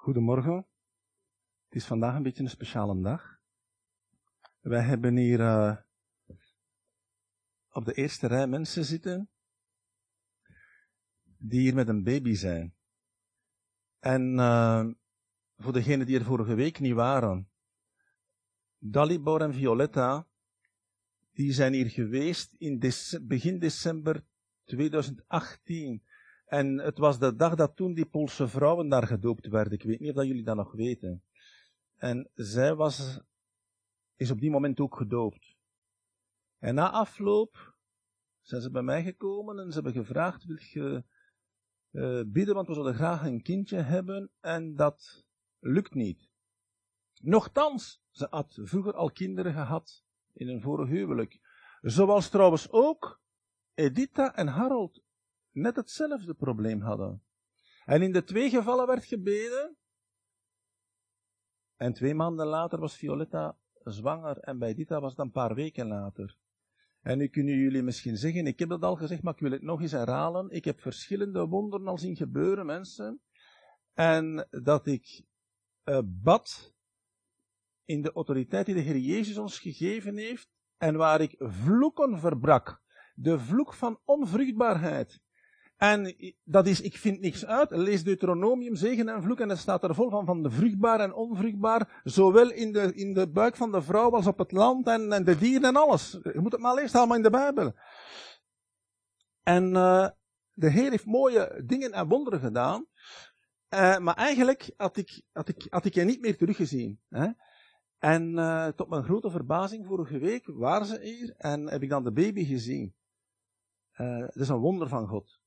Goedemorgen. Het is vandaag een beetje een speciale dag. Wij hebben hier uh, op de eerste rij mensen zitten die hier met een baby zijn. En uh, voor degenen die er vorige week niet waren, Dalibor en Violetta, die zijn hier geweest in begin december 2018. En het was de dag dat toen die Poolse vrouwen daar gedoopt werden. Ik weet niet of jullie dat nog weten. En zij was, is op die moment ook gedoopt. En na afloop zijn ze bij mij gekomen en ze hebben gevraagd, wil je uh, bidden, want we zullen graag een kindje hebben en dat lukt niet. Nochtans, ze had vroeger al kinderen gehad in een vorig huwelijk. Zoals trouwens ook Editha en Harold net hetzelfde probleem hadden. En in de twee gevallen werd gebeden. En twee maanden later was Violetta zwanger en bij Dita was het een paar weken later. En nu kunnen jullie misschien zeggen, ik heb dat al gezegd, maar ik wil het nog eens herhalen. Ik heb verschillende wonderen al zien gebeuren, mensen. En dat ik uh, bad in de autoriteit die de Heer Jezus ons gegeven heeft. En waar ik vloeken verbrak. De vloek van onvruchtbaarheid. En dat is, ik vind niks uit. Lees Deuteronomium, zegen en vloek, en het staat er vol van, van de vruchtbaar en onvruchtbaar. Zowel in de, in de buik van de vrouw als op het land en, en de dieren en alles. Je moet het maar lezen, allemaal in de Bijbel. En uh, de Heer heeft mooie dingen en wonderen gedaan. Uh, maar eigenlijk had ik, had, ik, had ik je niet meer teruggezien. Hè? En uh, tot mijn grote verbazing, vorige week waren ze hier en heb ik dan de baby gezien. dat is een wonder van God.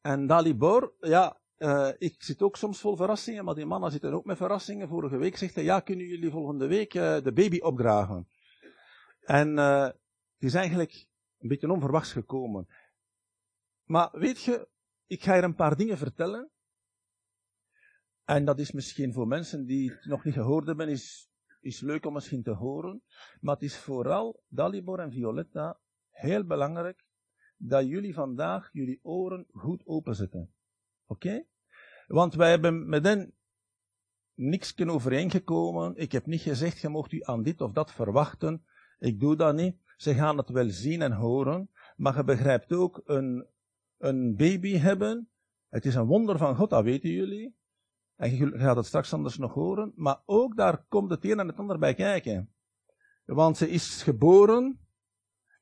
En Dalibor, ja, uh, ik zit ook soms vol verrassingen, maar die mannen zitten ook met verrassingen. Vorige week zegt hij, ja, kunnen jullie volgende week uh, de baby opdragen? En uh, het is eigenlijk een beetje onverwachts gekomen. Maar weet je, ik ga je een paar dingen vertellen. En dat is misschien voor mensen die het nog niet gehoord hebben, is, is leuk om misschien te horen. Maar het is vooral Dalibor en Violetta heel belangrijk dat jullie vandaag jullie oren goed openzetten. Oké? Want wij hebben met hen niks overeengekomen. Ik heb niet gezegd, je mocht u aan dit of dat verwachten. Ik doe dat niet. Ze gaan het wel zien en horen. Maar je begrijpt ook, een, een baby hebben. Het is een wonder van God, dat weten jullie. En je gaat het straks anders nog horen. Maar ook daar komt het een en het ander bij kijken. Want ze is geboren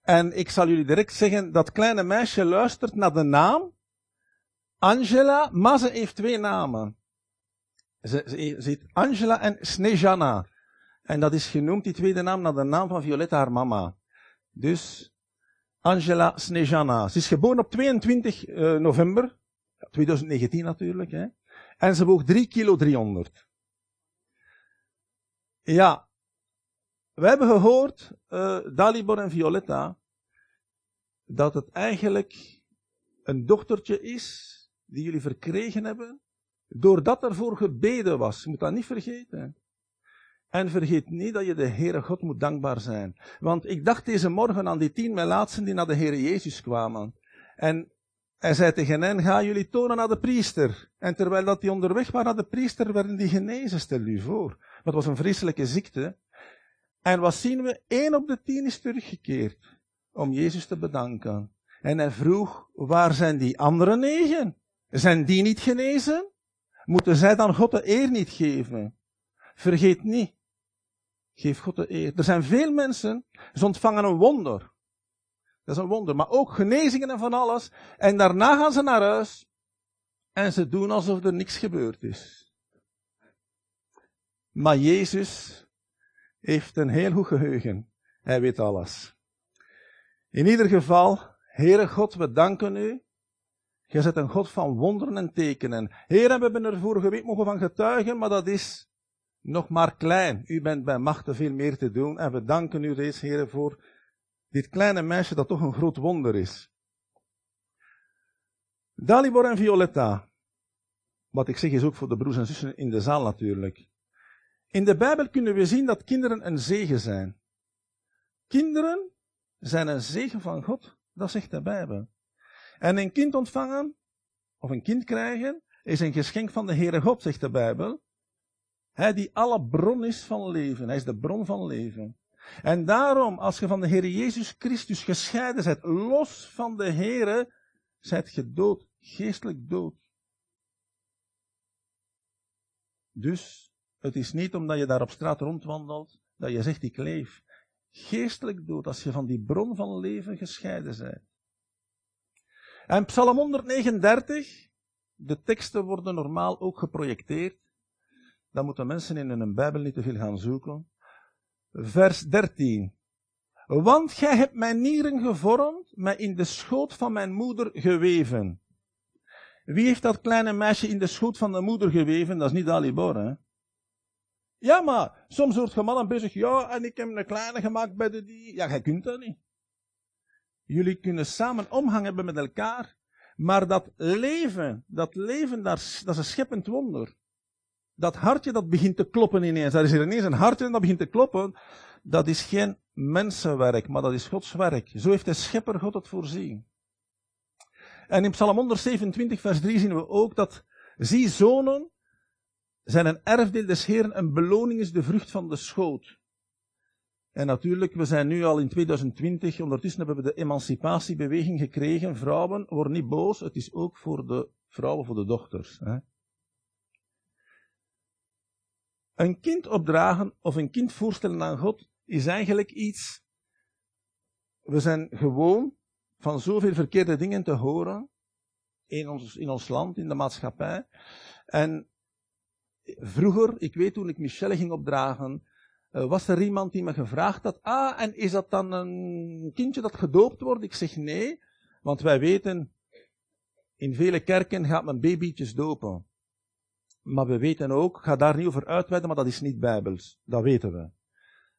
en ik zal jullie direct zeggen, dat kleine meisje luistert naar de naam Angela, maar ze heeft twee namen. Ze, ze, heet Angela en Snejana. En dat is genoemd, die tweede naam, naar de naam van Violetta, haar mama. Dus Angela Snejana. Ze is geboren op 22 uh, eh, november, 2019 natuurlijk. Hè. En ze woog 3 kilo 300. Ja, we hebben gehoord, uh, Dalibor en Violetta, dat het eigenlijk een dochtertje is die jullie verkregen hebben, doordat er voor gebeden was. Je moet dat niet vergeten. En vergeet niet dat je de Heere God moet dankbaar zijn. Want ik dacht deze morgen aan die tien melaatsen die naar de Heere Jezus kwamen. En hij zei tegen hen, ga jullie tonen naar de priester. En terwijl dat die onderweg waren naar de priester, werden die genezen, stel u voor. Het was een vreselijke ziekte. En wat zien we? Eén op de tien is teruggekeerd om Jezus te bedanken. En hij vroeg, waar zijn die andere negen? Zijn die niet genezen? Moeten zij dan God de eer niet geven? Vergeet niet. Geef God de eer. Er zijn veel mensen, ze ontvangen een wonder. Dat is een wonder. Maar ook genezingen en van alles. En daarna gaan ze naar huis. En ze doen alsof er niks gebeurd is. Maar Jezus heeft een heel goed geheugen. Hij weet alles. In ieder geval, Heere God, we danken u. Je bent een God van wonderen en tekenen. Heer, we hebben er vorige week mogen van getuigen, maar dat is nog maar klein. U bent bij machten veel meer te doen. En we danken u deze Heer voor dit kleine meisje dat toch een groot wonder is. Dalibor en Violetta. Wat ik zeg is ook voor de broers en zussen in de zaal natuurlijk. In de Bijbel kunnen we zien dat kinderen een zegen zijn. Kinderen zijn een zegen van God, dat zegt de Bijbel. En een kind ontvangen, of een kind krijgen, is een geschenk van de Heere God, zegt de Bijbel. Hij die alle bron is van leven. Hij is de bron van leven. En daarom, als je van de Heer Jezus Christus gescheiden bent, los van de Heere, zijt je dood, geestelijk dood. Dus, het is niet omdat je daar op straat rondwandelt, dat je zegt ik leef. Geestelijk dood, als je van die bron van leven gescheiden bent. En Psalm 139, de teksten worden normaal ook geprojecteerd. Dan moeten mensen in hun Bijbel niet te veel gaan zoeken. Vers 13. Want gij hebt mijn nieren gevormd, mij in de schoot van mijn moeder geweven. Wie heeft dat kleine meisje in de schoot van de moeder geweven? Dat is niet Alibor, hè? Ja, maar soms wordt je mannen bezig, ja, en ik heb een kleine gemaakt bij de die. Ja, jij kunt dat niet. Jullie kunnen samen omgang hebben met elkaar, maar dat leven, dat leven, dat is een scheppend wonder. Dat hartje dat begint te kloppen ineens. Er is er ineens een hartje dat begint te kloppen. Dat is geen mensenwerk, maar dat is Gods werk. Zo heeft de schepper God het voorzien. En in Psalm 127, vers 3 zien we ook dat, zie zonen, zijn een erfdeel des Heeren, een beloning is de vrucht van de schoot. En natuurlijk, we zijn nu al in 2020, ondertussen hebben we de emancipatiebeweging gekregen. Vrouwen, worden niet boos, het is ook voor de vrouwen, voor de dochters. Hè. Een kind opdragen of een kind voorstellen aan God is eigenlijk iets. We zijn gewoon van zoveel verkeerde dingen te horen in ons, in ons land, in de maatschappij. En vroeger, ik weet toen ik Michelle ging opdragen, eh, was er iemand die me gevraagd had, ah, en is dat dan een kindje dat gedoopt wordt? Ik zeg nee, want wij weten, in vele kerken gaat men babytjes dopen. Maar we weten ook, ga daar niet over uitweiden, maar dat is niet bijbels. Dat weten we.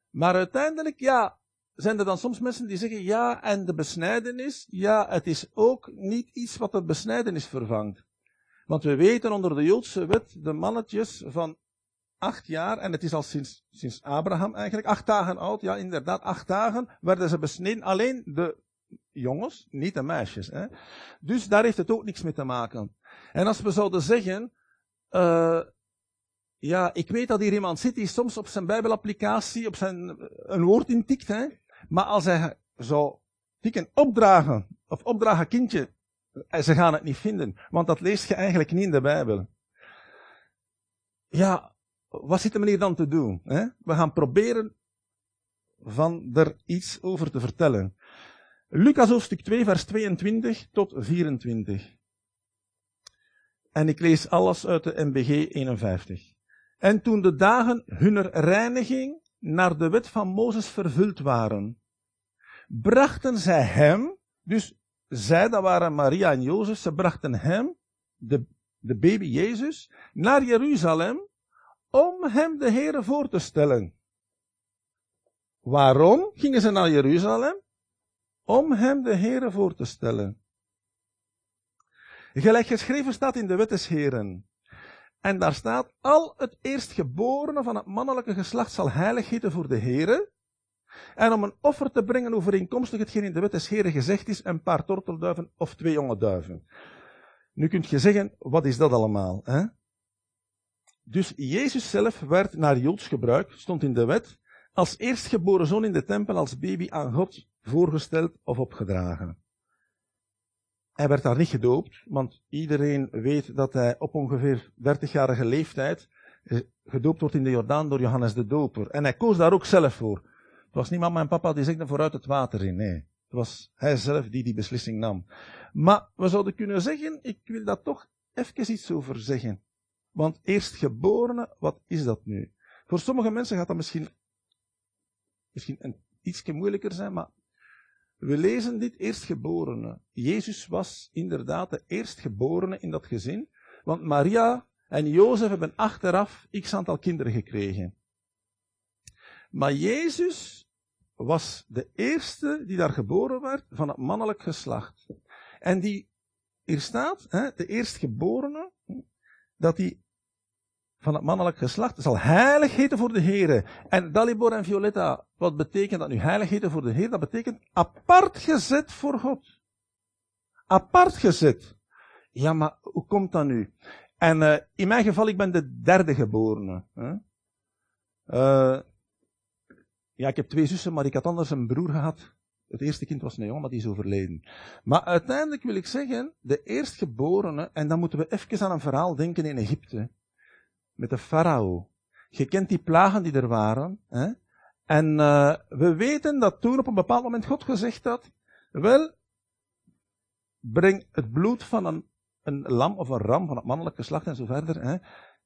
Maar uiteindelijk, ja, zijn er dan soms mensen die zeggen, ja, en de besnijdenis, ja, het is ook niet iets wat de besnijdenis vervangt. Want we weten onder de Joodse wet, de mannetjes van acht jaar, en het is al sinds, sinds Abraham eigenlijk, acht dagen oud, ja inderdaad, acht dagen, werden ze besneden. Alleen de jongens, niet de meisjes. Hè. Dus daar heeft het ook niks mee te maken. En als we zouden zeggen, uh, ja, ik weet dat hier iemand zit die soms op zijn bijbelapplicatie op zijn, een woord intikt, hè. Maar als hij zou tikken opdragen, of opdragen kindje, eh, ze gaan het niet vinden. Want dat leest je eigenlijk niet in de Bijbel. Ja, wat zit de meneer dan te doen? Hè? We gaan proberen van er iets over te vertellen. Lucas hoofdstuk 2, vers 22 tot 24. En ik lees alles uit de MBG 51. En toen de dagen hunner reiniging naar de wet van Mozes vervuld waren, brachten zij hem, dus zij, dat waren Maria en Jozef, ze brachten hem, de, de baby Jezus, naar Jeruzalem, om hem de Heere voor te stellen. Waarom gingen ze naar Jeruzalem? Om hem de Heere voor te stellen. Gelijk geschreven staat in de wet des Heren. En daar staat, al het eerstgeborene van het mannelijke geslacht zal heilig heten voor de Heere. En om een offer te brengen overeenkomstig hetgeen in de wet des Heren gezegd is, een paar tortelduiven of twee jonge duiven. Nu kunt je zeggen, wat is dat allemaal? Hè? Dus Jezus zelf werd naar Joods gebruik, stond in de wet, als eerstgeboren zoon in de tempel als baby aan God voorgesteld of opgedragen. Hij werd daar niet gedoopt, want iedereen weet dat hij op ongeveer 30-jarige leeftijd eh, gedoopt wordt in de Jordaan door Johannes de Doper. En hij koos daar ook zelf voor. Het was niet mama en papa die zegden vooruit het water in, nee. Het was hij zelf die die beslissing nam. Maar we zouden kunnen zeggen, ik wil daar toch even iets over zeggen. Want eerstgeborene, wat is dat nu? Voor sommige mensen gaat dat misschien, misschien een, ietsje moeilijker zijn, maar we lezen dit eerstgeborene. Jezus was inderdaad de eerstgeborene in dat gezin, want Maria en Jozef hebben achteraf x aantal kinderen gekregen. Maar Jezus was de eerste die daar geboren werd van het mannelijk geslacht. En die, hier staat, hè, de eerstgeborene, dat die van het mannelijk geslacht zal heilig heten voor de Here. En Dalibor en Violetta, wat betekent dat nu heilig heten voor de Heer? Dat betekent apart gezet voor God. Apart gezet. Ja, maar hoe komt dat nu? En uh, in mijn geval, ik ben de derde geborene. Hè? Uh, ja, ik heb twee zussen, maar ik had anders een broer gehad. Het eerste kind was een jongen, maar die is overleden. Maar uiteindelijk wil ik zeggen, de eerstgeborene, en dan moeten we even aan een verhaal denken in Egypte. Met de farao. Je kent die plagen die er waren. Hè? En uh, we weten dat toen op een bepaald moment God gezegd had, wel, breng het bloed van een, een lam of een ram van het mannelijke geslacht en zo verder. Hè?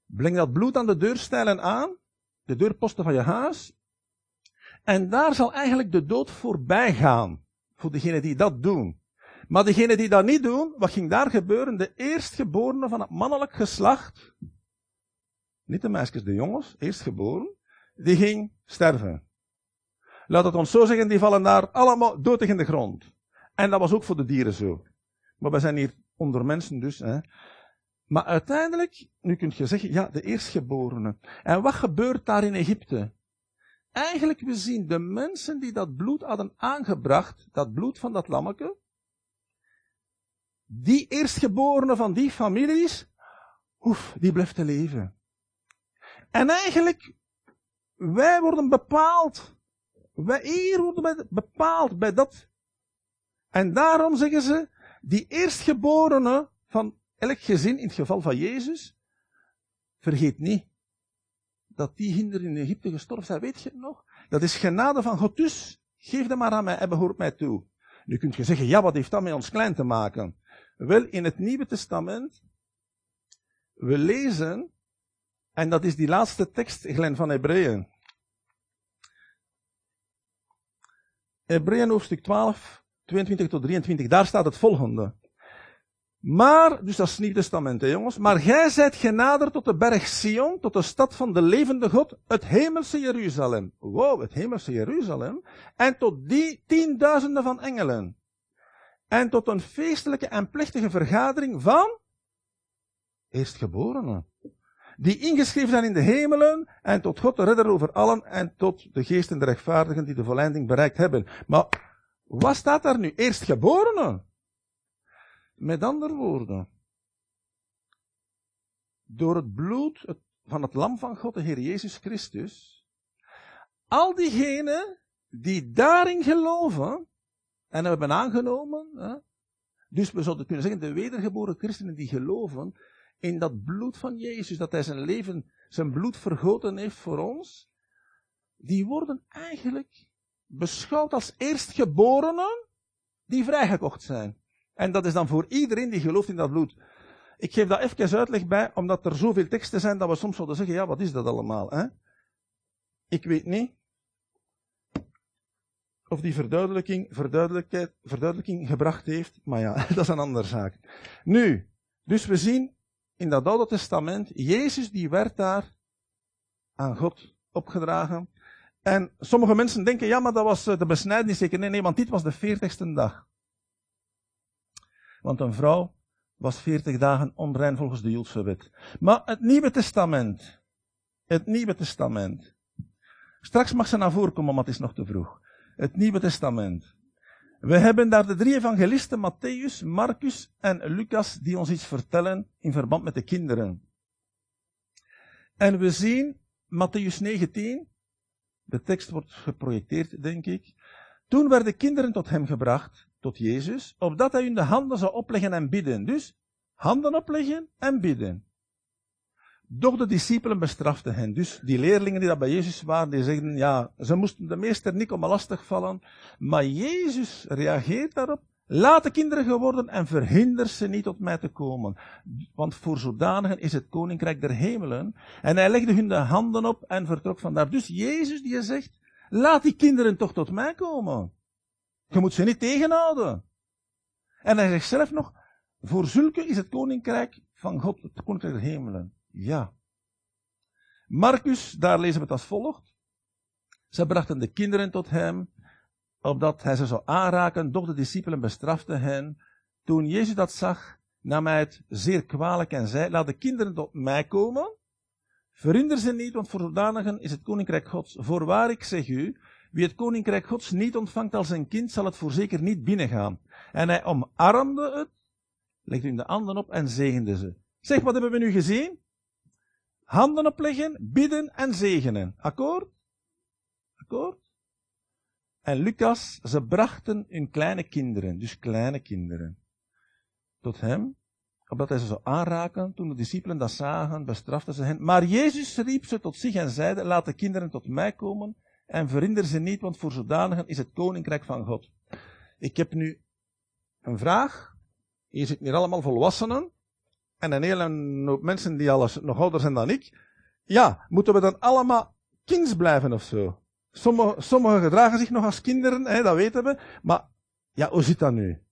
Breng dat bloed aan de deurstijlen aan, de deurposten van je huis. En daar zal eigenlijk de dood voorbij gaan. Voor degenen die dat doen. Maar degenen die dat niet doen, wat ging daar gebeuren? De eerstgeborene van het mannelijk geslacht, niet de meisjes, de jongens, eerstgeboren, die ging sterven. Laat het ons zo zeggen, die vallen daar allemaal dood in de grond. En dat was ook voor de dieren zo. Maar we zijn hier onder mensen dus. Hè. Maar uiteindelijk, nu kunt je zeggen, ja, de eerstgeborene. En wat gebeurt daar in Egypte? Eigenlijk, we zien de mensen die dat bloed hadden aangebracht, dat bloed van dat lammeke, die eerstgeborene van die families, oef, die blijft te leven. En eigenlijk, wij worden bepaald. Wij hier worden bepaald bij dat. En daarom zeggen ze, die eerstgeborene van elk gezin, in het geval van Jezus, vergeet niet dat die hinder in Egypte gestorven zijn. Weet je het nog? Dat is genade van God. Dus geef dat maar aan mij en behoort mij toe. Nu kunt je zeggen, ja, wat heeft dat met ons klein te maken? Wel, in het Nieuwe Testament, we lezen, en dat is die laatste tekst, Glen van Hebreeën. Hebreeën hoofdstuk 12, 22 tot 23, daar staat het volgende. Maar, dus dat is Nieuw Testament, hè, jongens. Maar gij zijt genaderd tot de berg Sion, tot de stad van de levende God, het hemelse Jeruzalem. Wow, het hemelse Jeruzalem. En tot die tienduizenden van engelen. En tot een feestelijke en plechtige vergadering van eerstgeborenen. Die ingeschreven zijn in de hemelen en tot God de redder over allen en tot de geesten de rechtvaardigen die de volleinding bereikt hebben. Maar, wat staat daar nu? Eerstgeborenen. Met andere woorden, door het bloed van het lam van God, de Heer Jezus Christus, al diegenen die daarin geloven en hebben aangenomen, hè, dus we zouden kunnen zeggen, de wedergeboren christenen die geloven in dat bloed van Jezus, dat hij zijn leven, zijn bloed vergoten heeft voor ons, die worden eigenlijk beschouwd als eerstgeborenen die vrijgekocht zijn. En dat is dan voor iedereen die gelooft in dat bloed. Ik geef daar even uitleg bij, omdat er zoveel teksten zijn dat we soms zouden zeggen, ja, wat is dat allemaal? Hè? Ik weet niet of die verduidelijking, verduidelijking gebracht heeft, maar ja, dat is een andere zaak. Nu, dus we zien in dat Oude Testament, Jezus die werd daar aan God opgedragen. En sommige mensen denken, ja, maar dat was eh, de besnijdenis zeker. Nee, nee, want dit was de veertigste dag. Want een vrouw was veertig dagen onrein volgens de Joodse wet. Maar het Nieuwe Testament. Het Nieuwe Testament. Straks mag ze naar voren komen, maar het is nog te vroeg. Het Nieuwe Testament. We hebben daar de drie evangelisten, Matthäus, Marcus en Lucas, die ons iets vertellen in verband met de kinderen. En we zien Matthäus 19, de tekst wordt geprojecteerd, denk ik. Toen werden kinderen tot hem gebracht, tot Jezus, opdat hij hun de handen zou opleggen en bidden. Dus, handen opleggen en bidden. Doch de discipelen bestraften hen. Dus die leerlingen die dat bij Jezus waren, die zeggen, ja, ze moesten de meester niet om lastig vallen. Maar Jezus reageert daarop. Laat de kinderen geworden en verhinder ze niet tot mij te komen. Want voor zodanigen is het koninkrijk der hemelen. En hij legde hun de handen op en vertrok vandaar. Dus Jezus die zegt, laat die kinderen toch tot mij komen. Je moet ze niet tegenhouden. En hij zegt zelf nog, voor zulke is het koninkrijk van God, het koninkrijk der hemelen. Ja. Marcus, daar lezen we het als volgt. Ze brachten de kinderen tot hem, opdat hij ze zou aanraken, doch de discipelen bestraften hen. Toen Jezus dat zag, nam hij het zeer kwalijk en zei, laat de kinderen tot mij komen. Verhinder ze niet, want voor zodanigen is het koninkrijk gods. Voorwaar ik zeg u, wie het koninkrijk gods niet ontvangt als een kind, zal het voorzeker niet binnengaan. En hij omarmde het, legde hun de handen op en zegende ze. Zeg, wat hebben we nu gezien? Handen opleggen, bidden en zegenen. Akkoord? Akkoord? En Lucas, ze brachten hun kleine kinderen, dus kleine kinderen, tot hem, opdat hij ze zou aanraken. Toen de discipelen dat zagen, bestraften ze hen. Maar Jezus riep ze tot zich en zeide, laat de kinderen tot mij komen en verhinder ze niet, want voor zodanigen is het koninkrijk van God. Ik heb nu een vraag. Hier zitten hier allemaal volwassenen. En een hele hoop mensen die alles nog ouder zijn dan ik. Ja, moeten we dan allemaal kinds blijven of zo? Sommigen sommige gedragen zich nog als kinderen, hè, dat weten we. Maar, ja, hoe zit dat nu?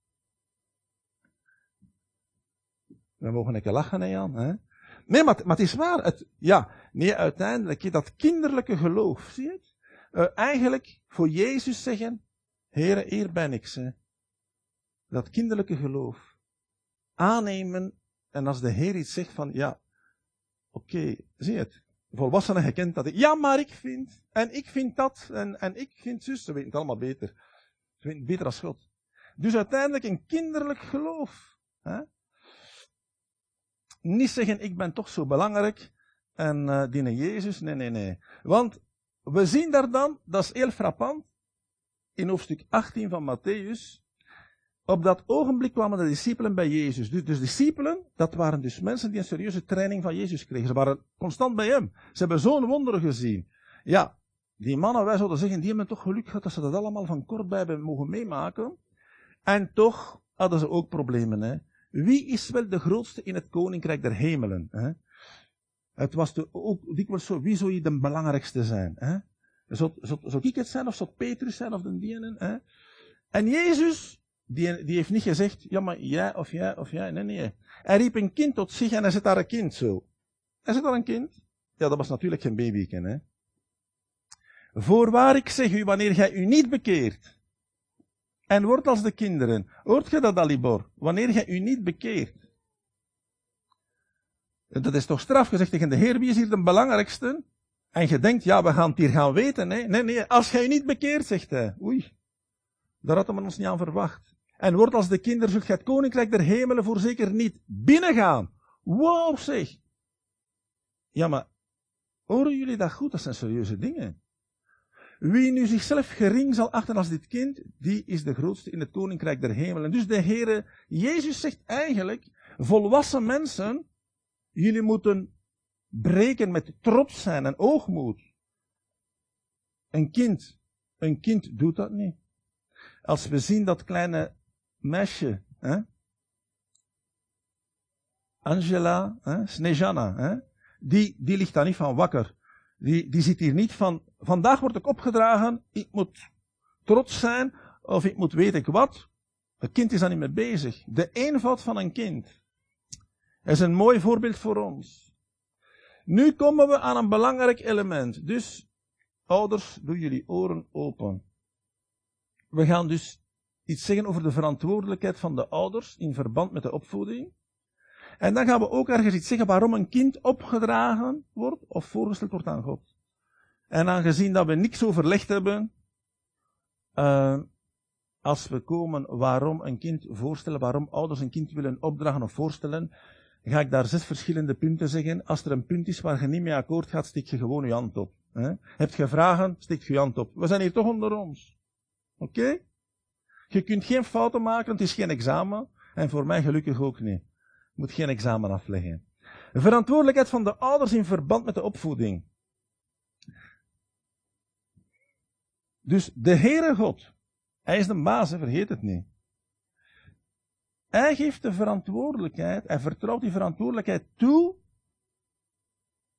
We mogen een keer lachen, hè Jan? Hè? Nee, maar, maar het is waar. Het, ja, nee, uiteindelijk, dat kinderlijke geloof, zie je het? Uh, eigenlijk voor Jezus zeggen, Heere, hier ben ik. Hè. Dat kinderlijke geloof. Aannemen, en als de Heer iets zegt van, ja, oké, zie het? volwassenen gekend dat. Ja, maar ik vind, en ik vind dat, en, en ik vind zus. Ze weten het allemaal beter. Ze weten het beter als God. Dus uiteindelijk een kinderlijk geloof. Hè? Niet zeggen, ik ben toch zo belangrijk, en uh, dienen Jezus. Nee, nee, nee. Want we zien daar dan, dat is heel frappant, in hoofdstuk 18 van Matthäus, op dat ogenblik kwamen de discipelen bij Jezus. Dus de discipelen, dat waren dus mensen die een serieuze training van Jezus kregen. Ze waren constant bij hem. Ze hebben zo'n wonderen gezien. Ja, die mannen, wij zouden zeggen, die hebben toch geluk gehad dat ze dat allemaal van kort bij hebben mogen meemaken. En toch hadden ze ook problemen. Hè? Wie is wel de grootste in het koninkrijk der hemelen? Hè? Het was ook dikwijls zo, wie zou je de belangrijkste zijn? Hè? Zou, zou, zou ik het zijn, of zou Petrus zijn, of de dienen? Hè? En Jezus, die, die heeft niet gezegd, ja maar jij of jij of jij. Nee, nee. Hij riep een kind tot zich en hij zet daar een kind zo. Hij zet daar een kind. Ja, dat was natuurlijk geen babyken, hè. Voorwaar ik zeg u, wanneer gij u niet bekeert, en wordt als de kinderen, hoort gij dat, Alibor? Wanneer gij u niet bekeert. Dat is toch straf gezegd tegen de Heer, wie is hier de belangrijkste? En je denkt, ja, we gaan het hier gaan weten, hè. Nee, nee, als gij u niet bekeert, zegt hij. Oei. Daar hadden we ons niet aan verwacht en wordt als de kinderen, zult het koninkrijk der hemelen voorzeker niet binnengaan. Wow, zeg. Ja, maar horen jullie dat goed? Dat zijn serieuze dingen. Wie nu zichzelf gering zal achten als dit kind, die is de grootste in het koninkrijk der hemelen. Dus de Heere Jezus zegt eigenlijk, volwassen mensen, jullie moeten breken met trots zijn en oogmoed. Een kind, een kind doet dat niet. Als we zien dat kleine meisje, hè? Angela, hè? Snejana, hè? Die, die ligt daar niet van wakker. Die, die zit hier niet van, vandaag word ik opgedragen, ik moet trots zijn, of ik moet weet ik wat. Het kind is daar niet mee bezig. De eenvoud van een kind is een mooi voorbeeld voor ons. Nu komen we aan een belangrijk element. Dus, ouders, doe jullie oren open. We gaan dus iets zeggen over de verantwoordelijkheid van de ouders in verband met de opvoeding. En dan gaan we ook ergens iets zeggen waarom een kind opgedragen wordt of voorgesteld wordt aan God. En aangezien dat we niks overlegd hebben, uh, als we komen waarom een kind voorstellen, waarom ouders een kind willen opdragen of voorstellen, ga ik daar zes verschillende punten zeggen. Als er een punt is waar je niet mee akkoord gaat, steek je gewoon je hand op. Hè? Heb je vragen, steek je hand op. We zijn hier toch onder ons. Oké? Je kunt geen fouten maken, het is geen examen. En voor mij gelukkig ook niet. Je moet geen examen afleggen. De verantwoordelijkheid van de ouders in verband met de opvoeding. Dus de Heere God, Hij is de baas, vergeet het niet. Hij geeft de verantwoordelijkheid, hij vertrouwt die verantwoordelijkheid toe.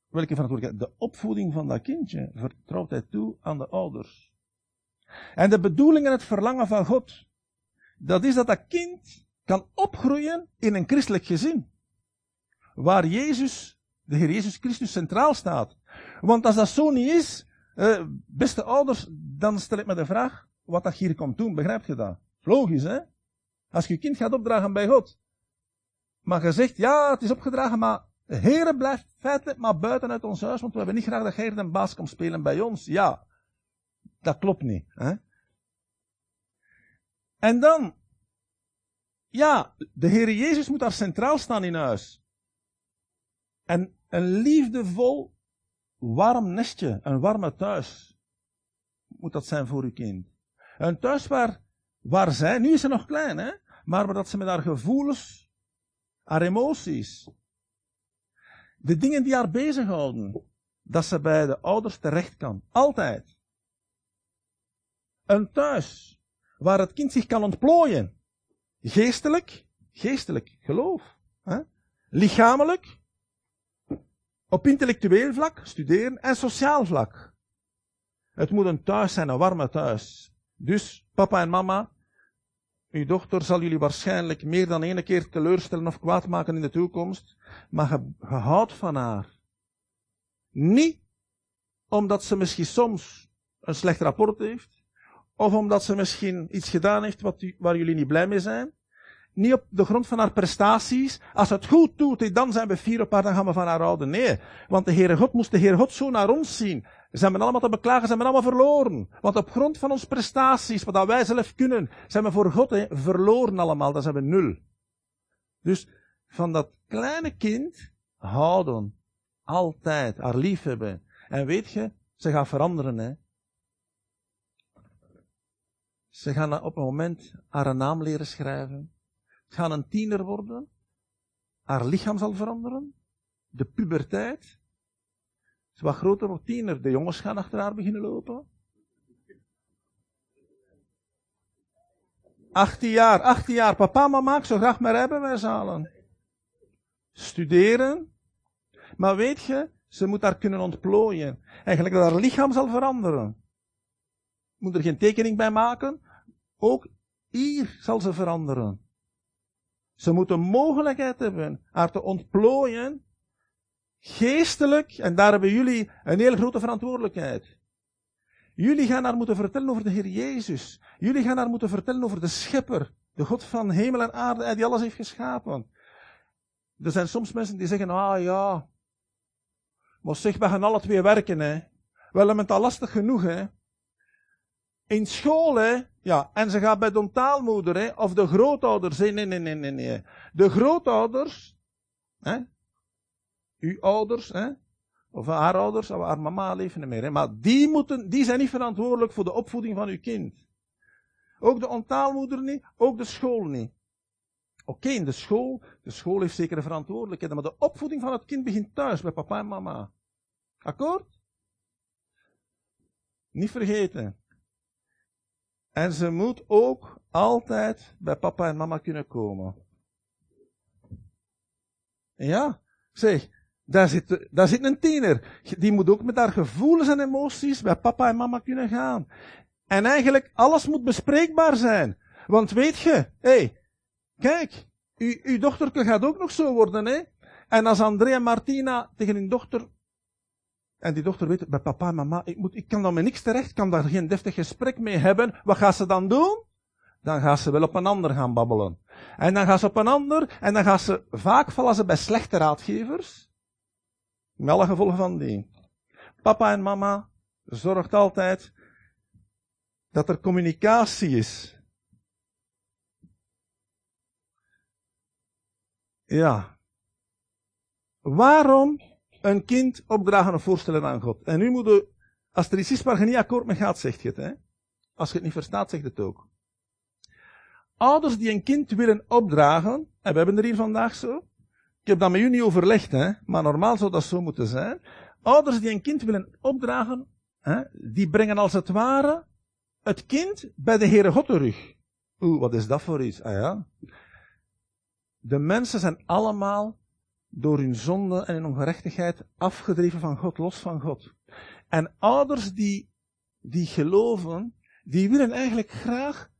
Welke verantwoordelijkheid? De opvoeding van dat kindje vertrouwt hij toe aan de ouders. En de bedoeling en het verlangen van God, dat is dat dat kind kan opgroeien in een christelijk gezin. Waar Jezus, de Heer Jezus Christus centraal staat. Want als dat zo niet is, eh, beste ouders, dan stel ik me de vraag, wat dat hier komt doen, begrijp je dat? Logisch, hè? Als je je kind gaat opdragen bij God, maar je zegt, ja, het is opgedragen, maar de Heer blijft feitelijk maar buiten uit ons huis, want we hebben niet graag dat Heer de baas komt spelen bij ons. Ja, dat klopt niet. Hè? En dan, ja, de Heer Jezus moet daar centraal staan in huis. En een liefdevol, warm nestje, een warme thuis, moet dat zijn voor uw kind. Een thuis waar, waar zij, nu is ze nog klein, hè, maar dat ze met haar gevoelens, haar emoties, de dingen die haar bezighouden, dat ze bij de ouders terecht kan. Altijd. Een thuis waar het kind zich kan ontplooien. Geestelijk, geestelijk geloof. Hè? Lichamelijk, op intellectueel vlak, studeren, en sociaal vlak. Het moet een thuis zijn, een warme thuis. Dus, papa en mama, uw dochter zal jullie waarschijnlijk meer dan ene keer teleurstellen of kwaad maken in de toekomst, maar je houdt van haar. Niet omdat ze misschien soms een slecht rapport heeft, of omdat ze misschien iets gedaan heeft wat waar jullie niet blij mee zijn. Niet op de grond van haar prestaties. Als ze het goed doet, dan zijn we fier op haar, dan gaan we van haar houden. Nee, want de Heere God moest de Heere God zo naar ons zien. Ze hebben allemaal te beklagen, ze hebben allemaal verloren. Want op grond van onze prestaties, wat wij zelf kunnen, zijn we voor God he, verloren allemaal. Dat zijn we nul. Dus van dat kleine kind houden. Altijd. Haar lief hebben. En weet je, ze gaat veranderen. Hè. Ze gaan op een moment haar naam leren schrijven. Ze gaan een tiener worden. Haar lichaam zal veranderen. De puberteit. Ze wat groter wordt tiener. De jongens gaan achter haar beginnen lopen. 18 jaar, 18 jaar. Papa, mama, ik zou graag mijn rijbewijs halen. Studeren. Maar weet je, ze moet daar kunnen ontplooien. Eigenlijk dat haar lichaam zal veranderen moet er geen tekening bij maken. Ook hier zal ze veranderen. Ze moet de mogelijkheid hebben haar te ontplooien, geestelijk, en daar hebben jullie een hele grote verantwoordelijkheid. Jullie gaan haar moeten vertellen over de Heer Jezus. Jullie gaan haar moeten vertellen over de Schepper, de God van hemel en aarde, die alles heeft geschapen. Er zijn soms mensen die zeggen, ah ja, maar zeg, we gaan alle twee werken, hè. Wel, hebben het al lastig genoeg, hè in school, hè. Ja, en ze gaat bij de taalmoeder, hè. Of de grootouders. Nee, nee, nee, nee, nee. De grootouders, hè. Uw ouders, hè. Of haar ouders, of haar mama leven niet meer, hè. Maar die moeten, die zijn niet verantwoordelijk voor de opvoeding van uw kind. Ook de ontaalmoeder niet, ook de school niet. Oké, in de school, de school heeft zekere verantwoordelijkheden, maar de opvoeding van het kind begint thuis, bij papa en mama. Akkoord? Niet vergeten. En ze moet ook altijd bij papa en mama kunnen komen. Ja, zeg, daar zit, daar zit een tiener. Die moet ook met haar gevoelens en emoties bij papa en mama kunnen gaan. En eigenlijk, alles moet bespreekbaar zijn. Want weet je, hé, hey, kijk, u, uw dochterke gaat ook nog zo worden, hè? En als Andrea en Martina tegen hun dochter en die dochter weet, bij papa en mama, ik, moet, ik kan dan met niks terecht, kan daar geen deftig gesprek mee hebben. Wat gaat ze dan doen? Dan gaat ze wel op een ander gaan babbelen. En dan gaat ze op een ander, en dan gaat ze, vaak vallen ze bij slechte raadgevers. Met alle gevolgen van die. Papa en mama zorgt altijd dat er communicatie is. Ja. Waarom een kind opdragen of voorstellen aan God. En nu moet je, als er iets is waar je niet akkoord mee gaat, zegt je het. Hè? Als je het niet verstaat, zegt het ook. Ouders die een kind willen opdragen, en we hebben er hier vandaag zo. Ik heb dat met jullie niet overlegd, hè, maar normaal zou dat zo moeten zijn. Ouders die een kind willen opdragen, hè, die brengen als het ware het kind bij de Heere God terug. Oeh, wat is dat voor iets? Ah ja. De mensen zijn allemaal door hun zonde en hun ongerechtigheid afgedreven van God, los van God. En ouders die, die geloven, die willen eigenlijk graag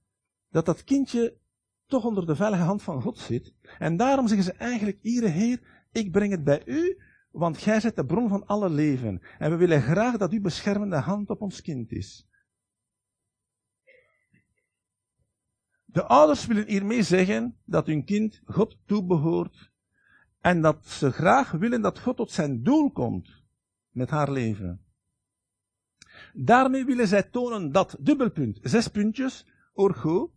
dat dat kindje toch onder de veilige hand van God zit. En daarom zeggen ze eigenlijk, Iere Heer, ik breng het bij u, want gij zijt de bron van alle leven. En we willen graag dat uw beschermende hand op ons kind is. De ouders willen hiermee zeggen dat hun kind God toebehoort en dat ze graag willen dat God tot zijn doel komt met haar leven. Daarmee willen zij tonen dat, dubbelpunt, zes puntjes, orgo,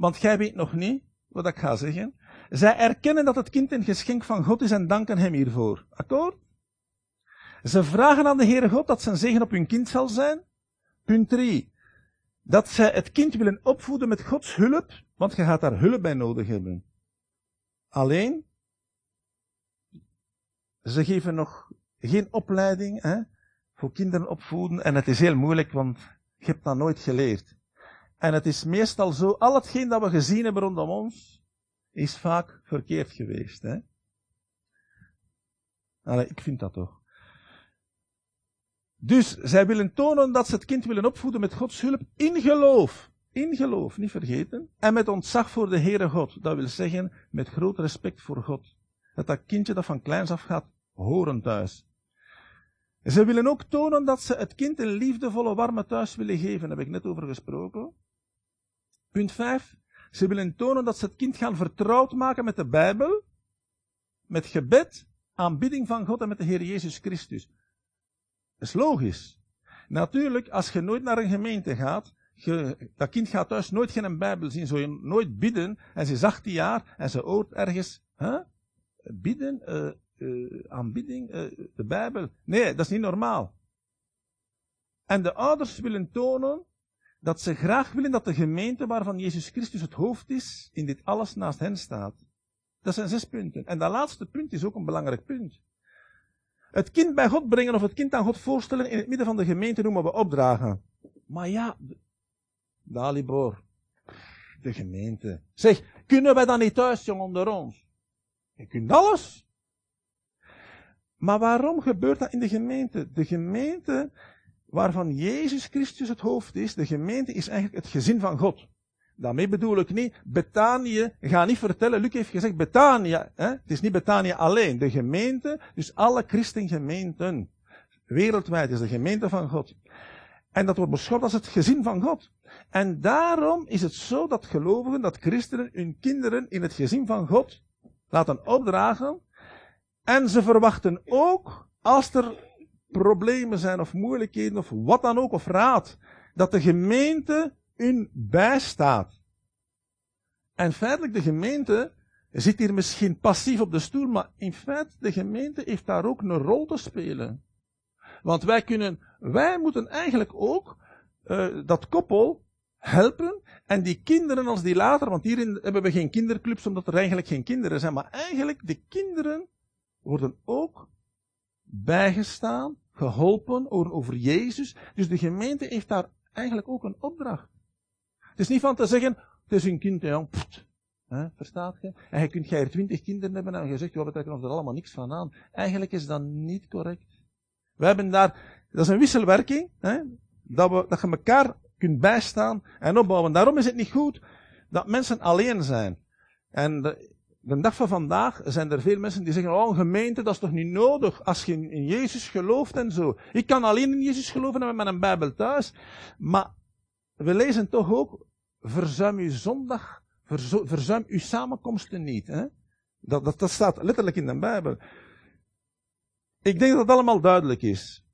want jij weet nog niet wat ik ga zeggen, Zij erkennen dat het kind een geschenk van God is en danken hem hiervoor. Akkoord? Ze vragen aan de Heere God dat zijn zegen op hun kind zal zijn. Punt 3. Dat zij het kind willen opvoeden met Gods hulp, want je gaat daar hulp bij nodig hebben. Alleen, ze geven nog geen opleiding hè, voor kinderen opvoeden en het is heel moeilijk, want je hebt dat nooit geleerd. En het is meestal zo, al hetgeen dat we gezien hebben rondom ons, is vaak verkeerd geweest. Hè? Allee, ik vind dat toch. Dus zij willen tonen dat ze het kind willen opvoeden met Gods hulp in geloof. In geloof, niet vergeten. En met ontzag voor de Heere God. Dat wil zeggen, met groot respect voor God. Dat dat kindje dat van kleins af gaat horen thuis. Ze willen ook tonen dat ze het kind een liefdevolle, warme thuis willen geven. Daar heb ik net over gesproken. Punt 5. Ze willen tonen dat ze het kind gaan vertrouwd maken met de Bijbel, met gebed, aanbidding van God en met de Heer Jezus Christus. Dat is logisch. Natuurlijk, als je nooit naar een gemeente gaat, dat kind gaat thuis nooit geen Bijbel zien, zou je nooit bidden, en ze is 18 jaar, en ze hoort ergens, huh? bidden, uh, aanbidding, uh, de Bijbel. Nee, dat is niet normaal. En de ouders willen tonen dat ze graag willen dat de gemeente waarvan Jezus Christus het hoofd is, in dit alles naast hen staat. Dat zijn zes punten. En dat laatste punt is ook een belangrijk punt. Het kind bij God brengen of het kind aan God voorstellen in het midden van de gemeente noemen we opdragen. Maar ja, Dalibor, de gemeente. Zeg, kunnen wij dan niet thuis, jong, onder ons? Je kunt alles. Maar waarom gebeurt dat in de gemeente? De gemeente waarvan Jezus Christus het hoofd is, de gemeente is eigenlijk het gezin van God. Daarmee bedoel ik niet, Betanië, ga niet vertellen, Luc heeft gezegd, Betanië, hè? het is niet Betanië alleen, de gemeente, dus alle christengemeenten, wereldwijd is de gemeente van God. En dat wordt beschouwd als het gezin van God. En daarom is het zo dat gelovigen, dat christenen hun kinderen in het gezin van God laten opdragen. En ze verwachten ook, als er problemen zijn of moeilijkheden of wat dan ook, of raad, dat de gemeente hun bijstaat. En feitelijk, de gemeente zit hier misschien passief op de stoel, maar in feite, de gemeente heeft daar ook een rol te spelen. Want wij kunnen, wij moeten eigenlijk ook uh, dat koppel helpen en die kinderen als die later, want hierin hebben we geen kinderclubs omdat er eigenlijk geen kinderen zijn, maar eigenlijk de kinderen worden ook bijgestaan, geholpen over Jezus. Dus de gemeente heeft daar eigenlijk ook een opdracht. Het is niet van te zeggen, het is een kind, hè, verstaat je? En je kunt jij er twintig kinderen hebben en je zegt, we trekken er allemaal niks van aan. Eigenlijk is dat niet correct. We hebben daar, dat is een wisselwerking, hè, dat, we, dat je elkaar kunt bijstaan en opbouwen. Daarom is het niet goed dat mensen alleen zijn. En de, de dag van vandaag zijn er veel mensen die zeggen, oh, een gemeente, dat is toch niet nodig als je in Jezus gelooft en zo. Ik kan alleen in Jezus geloven en met een Bijbel thuis. Maar we lezen toch ook, verzuim uw zondag, verzuim uw samenkomsten niet. Hè? Dat, dat, dat staat letterlijk in de Bijbel. Ik denk dat het allemaal duidelijk is.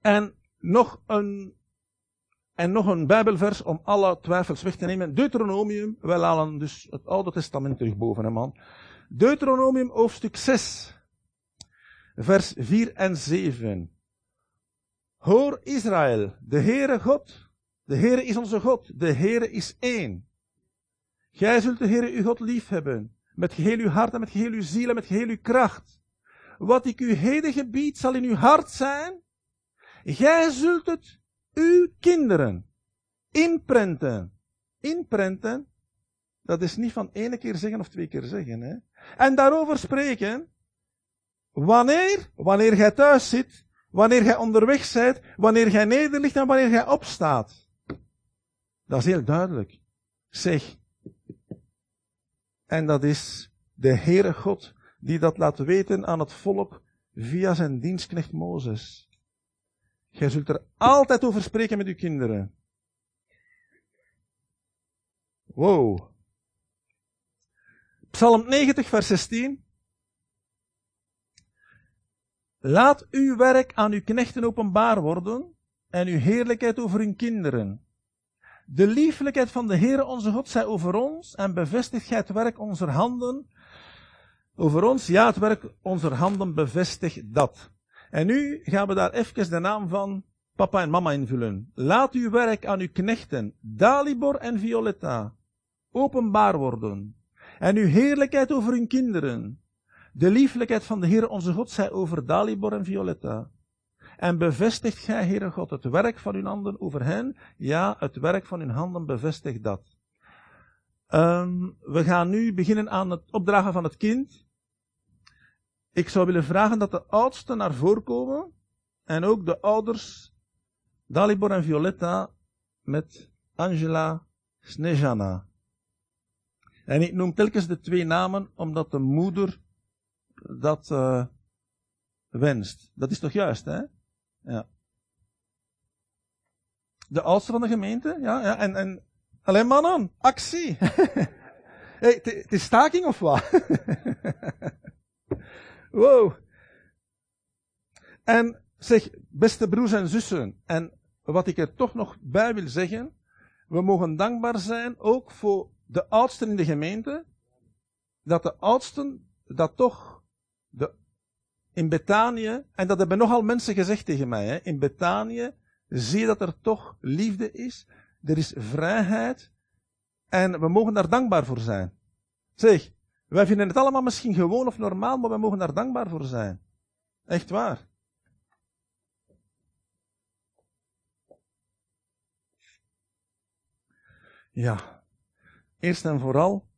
En nog een en nog een Bijbelvers om alle twijfels weg te nemen. Deuteronomium, wij halen dus het Oude Testament terug boven, hè man. Deuteronomium, hoofdstuk 6, vers 4 en 7. Hoor Israël, de Heere God, de Heere is onze God, de Heere is één. Gij zult de Heere uw God lief hebben, met geheel uw hart en met geheel uw ziel en met geheel uw kracht. Wat ik u heden gebied zal in uw hart zijn. Gij zult het uw kinderen inprenten. Inprenten, dat is niet van ene keer zeggen of twee keer zeggen. Hè? En daarover spreken, wanneer, wanneer jij thuis zit, wanneer jij onderweg bent, wanneer jij nederligt en wanneer jij opstaat. Dat is heel duidelijk. Zeg. En dat is de Heere God die dat laat weten aan het volk via zijn dienstknecht Mozes. Jij zult er altijd over spreken met uw kinderen. Wow. Psalm 90, vers 16. Laat uw werk aan uw knechten openbaar worden en uw heerlijkheid over hun kinderen. De lieflijkheid van de Heere onze God zij over ons en bevestigt gij het werk onze handen. Over ons, ja, het werk onze handen bevestigt dat. En nu gaan we daar even de naam van papa en mama invullen. Laat uw werk aan uw knechten, Dalibor en Violetta, openbaar worden. En uw heerlijkheid over hun kinderen. De lieflijkheid van de Heer onze God zij over Dalibor en Violetta. En bevestigt gij, Heere God, het werk van uw handen over hen? Ja, het werk van uw handen bevestigt dat. Um, we gaan nu beginnen aan het opdragen van het kind. Ik zou willen vragen dat de oudsten naar voren komen. En ook de ouders, Dalibor en Violetta, met Angela Snejana. En ik noem telkens de twee namen, omdat de moeder dat uh, wenst. Dat is toch juist, hè? Ja. De oudste van de gemeente, ja, ja en, en alleen mannen, actie. hey, het is staking of wat? wow. En zeg, beste broers en zussen, en wat ik er toch nog bij wil zeggen, we mogen dankbaar zijn ook voor de oudsten in de gemeente, dat de oudsten dat toch de in Betanië, en dat hebben nogal mensen gezegd tegen mij, hè, in Betanië zie je dat er toch liefde is, er is vrijheid, en we mogen daar dankbaar voor zijn. Zeg, wij vinden het allemaal misschien gewoon of normaal, maar we mogen daar dankbaar voor zijn. Echt waar. Ja, eerst en vooral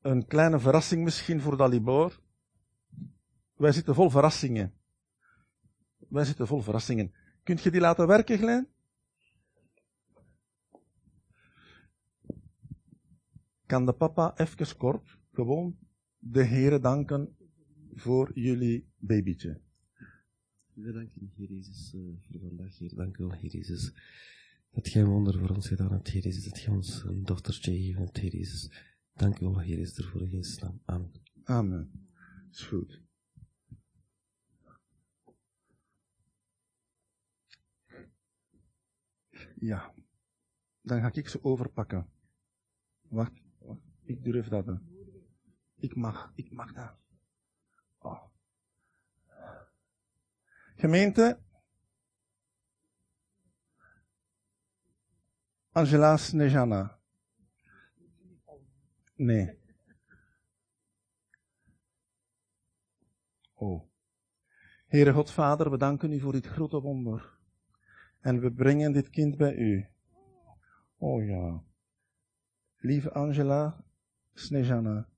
een kleine verrassing misschien voor Dalibor. Wij zitten vol verrassingen. Wij zitten vol verrassingen. Kunt je die laten werken, Glen? Kan de papa even kort gewoon de heren danken voor jullie babytje? We danken Heer Jezus uh, voor vandaag, Heer. Dank u wel, Heer Jezus. Dat een wonder voor ons gedaan hebt, Heer Jezus. Dat jij ons een dochtertje gegeven hebt, Heer Jezus. Dank u wel, Heer Jezus, ervoor in naam. Amen. Amen. Is goed. Ja. Dan ga ik ze overpakken. Wacht. Ik durf dat. Ik mag, ik mag dat. Oh. Gemeente. Angela Snejana. Nee. Oh. Heere God Vader, we danken u voor dit grote wonder. En we brengen dit kind bij u. Oh ja. Lieve Angela Snejana,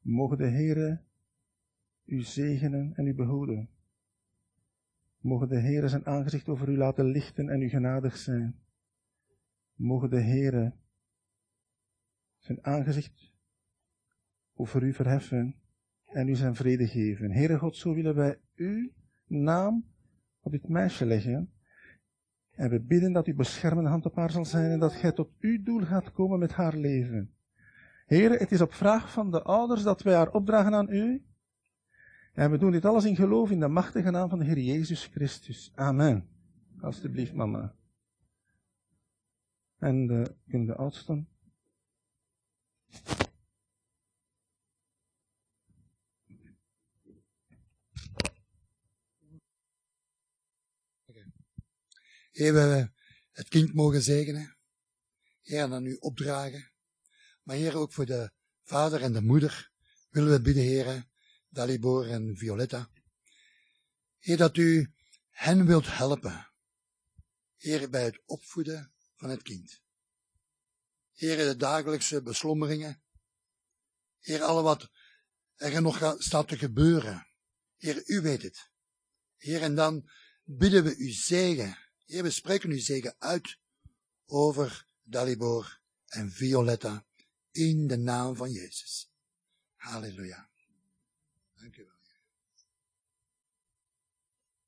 mogen de Heere u zegenen en u behoeden. Mogen de Heere zijn aangezicht over u laten lichten en u genadig zijn. Mogen de Heere zijn aangezicht over u verheffen en u zijn vrede geven. Heere God, zo willen wij uw naam op dit meisje leggen. En we bidden dat uw beschermende hand op haar zal zijn en dat gij tot uw doel gaat komen met haar leven. Heren, het is op vraag van de ouders dat wij haar opdragen aan u. En we doen dit alles in geloof in de machtige naam van de Heer Jezus Christus. Amen. Alsjeblieft, mama. En de, in de oudsten. Heer, we het kind mogen zegenen. Heer, aan u opdragen. Maar Heer, ook voor de vader en de moeder willen we bidden, Heer, Dalibor en Violetta. Heer, dat u hen wilt helpen. Heer, bij het opvoeden van het kind. Heer, de dagelijkse beslommeringen. Heer, alle wat er nog staat te gebeuren. Heer, u weet het. Heer, en dan bidden we u zegen Heer, we spreken nu zegen uit over Dalibor en Violetta in de naam van Jezus. Halleluja. Dank u wel.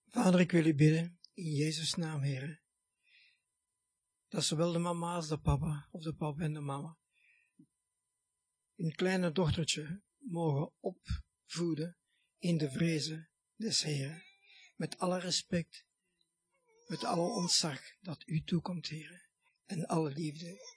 Vader, ik wil u bidden in Jezus' naam, Heer. Dat zowel de mama als de papa, of de papa en de mama, een kleine dochtertje mogen opvoeden in de vrezen des Heeren. Met alle respect met alle ontzag dat u toekomt, Heer, en alle liefde.